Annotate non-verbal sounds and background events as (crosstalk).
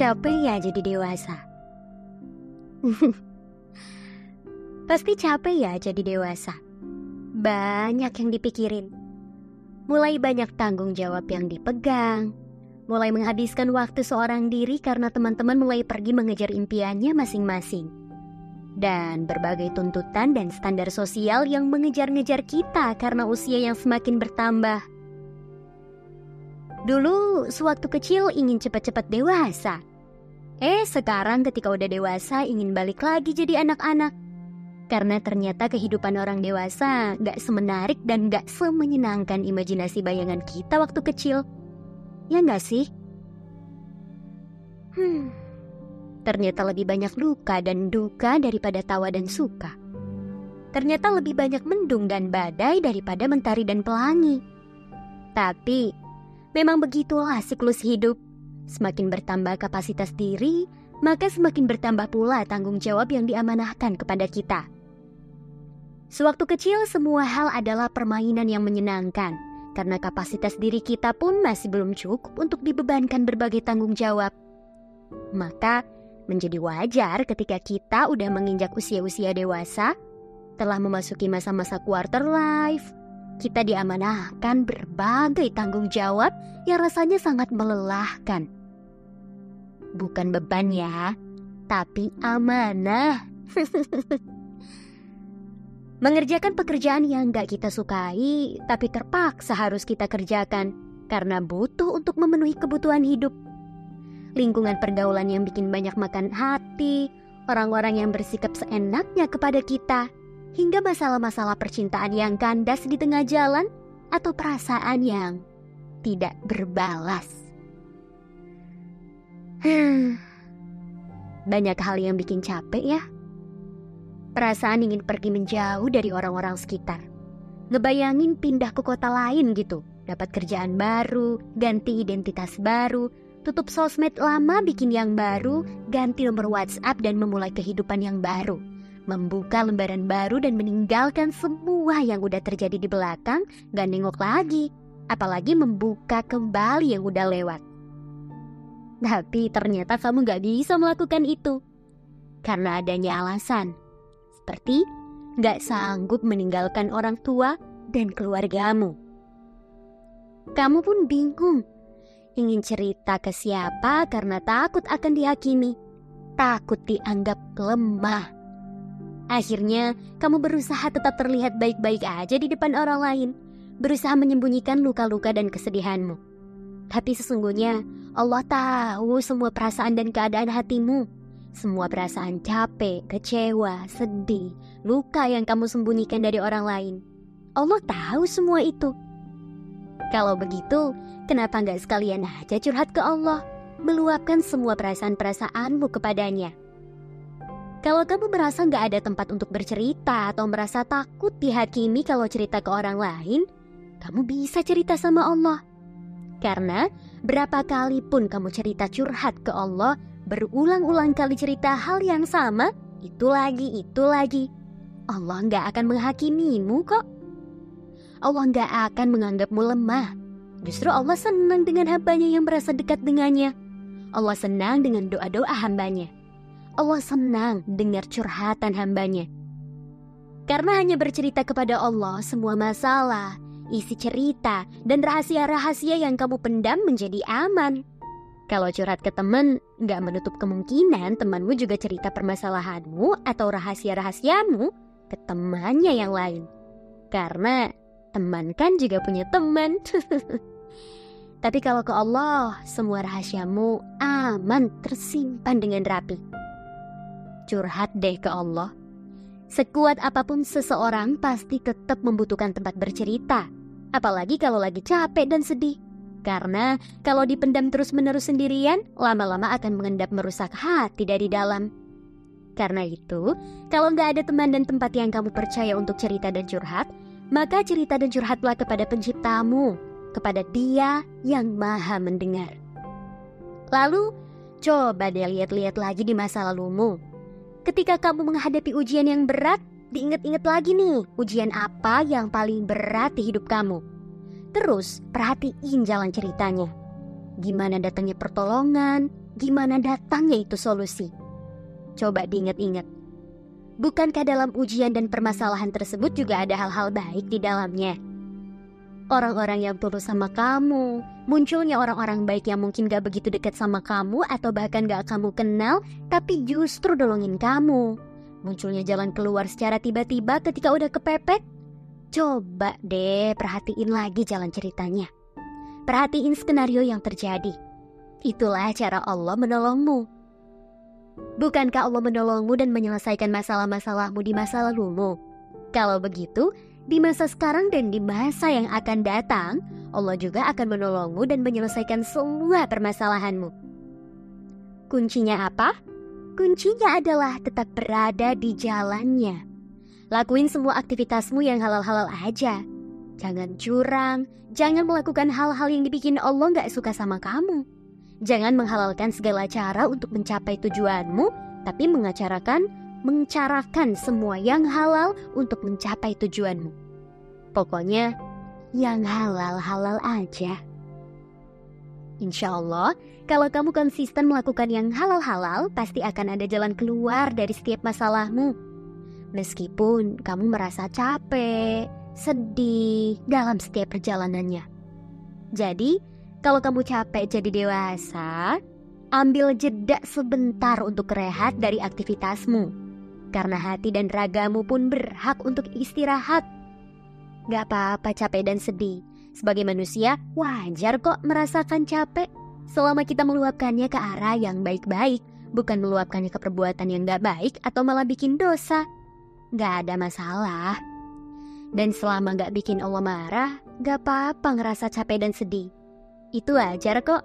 Capek ya jadi dewasa? (laughs) Pasti capek ya jadi dewasa. Banyak yang dipikirin. Mulai banyak tanggung jawab yang dipegang. Mulai menghabiskan waktu seorang diri karena teman-teman mulai pergi mengejar impiannya masing-masing. Dan berbagai tuntutan dan standar sosial yang mengejar-ngejar kita karena usia yang semakin bertambah. Dulu, sewaktu kecil ingin cepat-cepat dewasa. Eh, sekarang ketika udah dewasa ingin balik lagi jadi anak-anak. Karena ternyata kehidupan orang dewasa gak semenarik dan gak semenyenangkan imajinasi bayangan kita waktu kecil. Ya gak sih? Hmm, ternyata lebih banyak luka dan duka daripada tawa dan suka. Ternyata lebih banyak mendung dan badai daripada mentari dan pelangi. Tapi, memang begitulah siklus hidup. Semakin bertambah kapasitas diri, maka semakin bertambah pula tanggung jawab yang diamanahkan kepada kita. Sewaktu kecil semua hal adalah permainan yang menyenangkan karena kapasitas diri kita pun masih belum cukup untuk dibebankan berbagai tanggung jawab. Maka menjadi wajar ketika kita udah menginjak usia-usia dewasa, telah memasuki masa-masa quarter life, kita diamanahkan berbagai tanggung jawab yang rasanya sangat melelahkan. Bukan beban ya, tapi amanah. (laughs) Mengerjakan pekerjaan yang gak kita sukai, tapi terpaksa harus kita kerjakan karena butuh untuk memenuhi kebutuhan hidup. Lingkungan pergaulan yang bikin banyak makan hati, orang-orang yang bersikap seenaknya kepada kita, hingga masalah-masalah percintaan yang kandas di tengah jalan atau perasaan yang tidak berbalas. Banyak hal yang bikin capek ya. Perasaan ingin pergi menjauh dari orang-orang sekitar. Ngebayangin pindah ke kota lain gitu. Dapat kerjaan baru, ganti identitas baru, tutup sosmed lama bikin yang baru, ganti nomor WhatsApp dan memulai kehidupan yang baru. Membuka lembaran baru dan meninggalkan semua yang udah terjadi di belakang, gak nengok lagi. Apalagi membuka kembali yang udah lewat. Tapi ternyata kamu gak bisa melakukan itu. Karena adanya alasan seperti gak sanggup meninggalkan orang tua dan keluargamu. Kamu pun bingung, ingin cerita ke siapa karena takut akan dihakimi, takut dianggap lemah. Akhirnya, kamu berusaha tetap terlihat baik-baik aja di depan orang lain, berusaha menyembunyikan luka-luka dan kesedihanmu. Tapi sesungguhnya, Allah tahu semua perasaan dan keadaan hatimu. Semua perasaan capek, kecewa, sedih, luka yang kamu sembunyikan dari orang lain. Allah tahu semua itu. Kalau begitu, kenapa nggak sekalian aja curhat ke Allah, meluapkan semua perasaan-perasaanmu kepadanya? Kalau kamu merasa nggak ada tempat untuk bercerita atau merasa takut dihakimi kalau cerita ke orang lain, kamu bisa cerita sama Allah. Karena berapa kali pun kamu cerita curhat ke Allah, berulang-ulang kali cerita hal yang sama, itu lagi, itu lagi. Allah nggak akan menghakimimu kok. Allah nggak akan menganggapmu lemah. Justru Allah senang dengan hambanya yang merasa dekat dengannya. Allah senang dengan doa-doa hambanya. Allah senang dengar curhatan hambanya. Karena hanya bercerita kepada Allah semua masalah, isi cerita, dan rahasia-rahasia yang kamu pendam menjadi aman. Kalau curhat ke teman, nggak menutup kemungkinan temanmu juga cerita permasalahanmu atau rahasia-rahasiamu ke temannya yang lain. Karena teman kan juga punya teman. (laughs) Tapi kalau ke Allah, semua rahasiamu aman tersimpan dengan rapi. Curhat deh ke Allah. Sekuat apa pun seseorang pasti tetap membutuhkan tempat bercerita. Apalagi kalau lagi capek dan sedih. Karena kalau dipendam terus-menerus sendirian, lama-lama akan mengendap merusak hati dari dalam. Karena itu, kalau nggak ada teman dan tempat yang kamu percaya untuk cerita dan curhat, maka cerita dan curhatlah kepada penciptamu, kepada dia yang maha mendengar. Lalu, coba deh lihat-lihat lagi di masa lalumu. Ketika kamu menghadapi ujian yang berat, diingat-ingat lagi nih, ujian apa yang paling berat di hidup kamu Terus perhatiin jalan ceritanya. Gimana datangnya pertolongan, gimana datangnya itu solusi. Coba diingat-ingat. Bukankah dalam ujian dan permasalahan tersebut juga ada hal-hal baik di dalamnya? Orang-orang yang tulus sama kamu, munculnya orang-orang baik yang mungkin gak begitu dekat sama kamu atau bahkan gak kamu kenal, tapi justru dolongin kamu. Munculnya jalan keluar secara tiba-tiba ketika udah kepepet. Coba deh perhatiin lagi jalan ceritanya. Perhatiin skenario yang terjadi. Itulah cara Allah menolongmu. Bukankah Allah menolongmu dan menyelesaikan masalah-masalahmu di masa lalumu? Kalau begitu, di masa sekarang dan di masa yang akan datang, Allah juga akan menolongmu dan menyelesaikan semua permasalahanmu. Kuncinya apa? Kuncinya adalah tetap berada di jalannya. Lakuin semua aktivitasmu yang halal-halal aja. Jangan curang, jangan melakukan hal-hal yang dibikin Allah nggak suka sama kamu. Jangan menghalalkan segala cara untuk mencapai tujuanmu, tapi mengacarakan, mencarakan semua yang halal untuk mencapai tujuanmu. Pokoknya, yang halal-halal aja. Insya Allah, kalau kamu konsisten melakukan yang halal-halal, pasti akan ada jalan keluar dari setiap masalahmu. Meskipun kamu merasa capek, sedih dalam setiap perjalanannya. Jadi, kalau kamu capek jadi dewasa, ambil jeda sebentar untuk rehat dari aktivitasmu. Karena hati dan ragamu pun berhak untuk istirahat. Gak apa-apa capek dan sedih. Sebagai manusia, wajar kok merasakan capek. Selama kita meluapkannya ke arah yang baik-baik, bukan meluapkannya ke perbuatan yang gak baik atau malah bikin dosa gak ada masalah. Dan selama gak bikin Allah marah, gak apa-apa ngerasa capek dan sedih. Itu ajar kok.